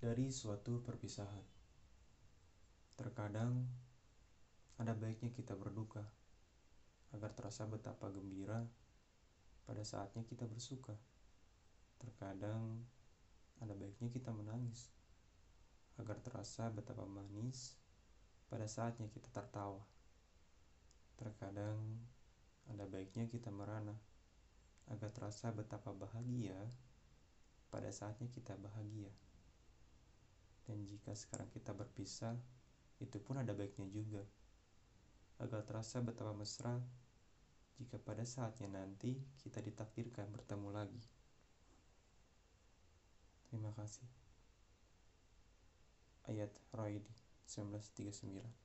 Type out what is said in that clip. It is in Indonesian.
dari suatu perpisahan. Terkadang ada baiknya kita berduka agar terasa betapa gembira pada saatnya kita bersuka. Terkadang ada baiknya kita menangis agar terasa betapa manis pada saatnya kita tertawa. Terkadang ada baiknya kita merana agar terasa betapa bahagia pada saatnya kita bahagia. Jika sekarang kita berpisah, itu pun ada baiknya juga. Agar terasa betapa mesra jika pada saatnya nanti kita ditakdirkan bertemu lagi. Terima kasih. Ayat Raidi 1939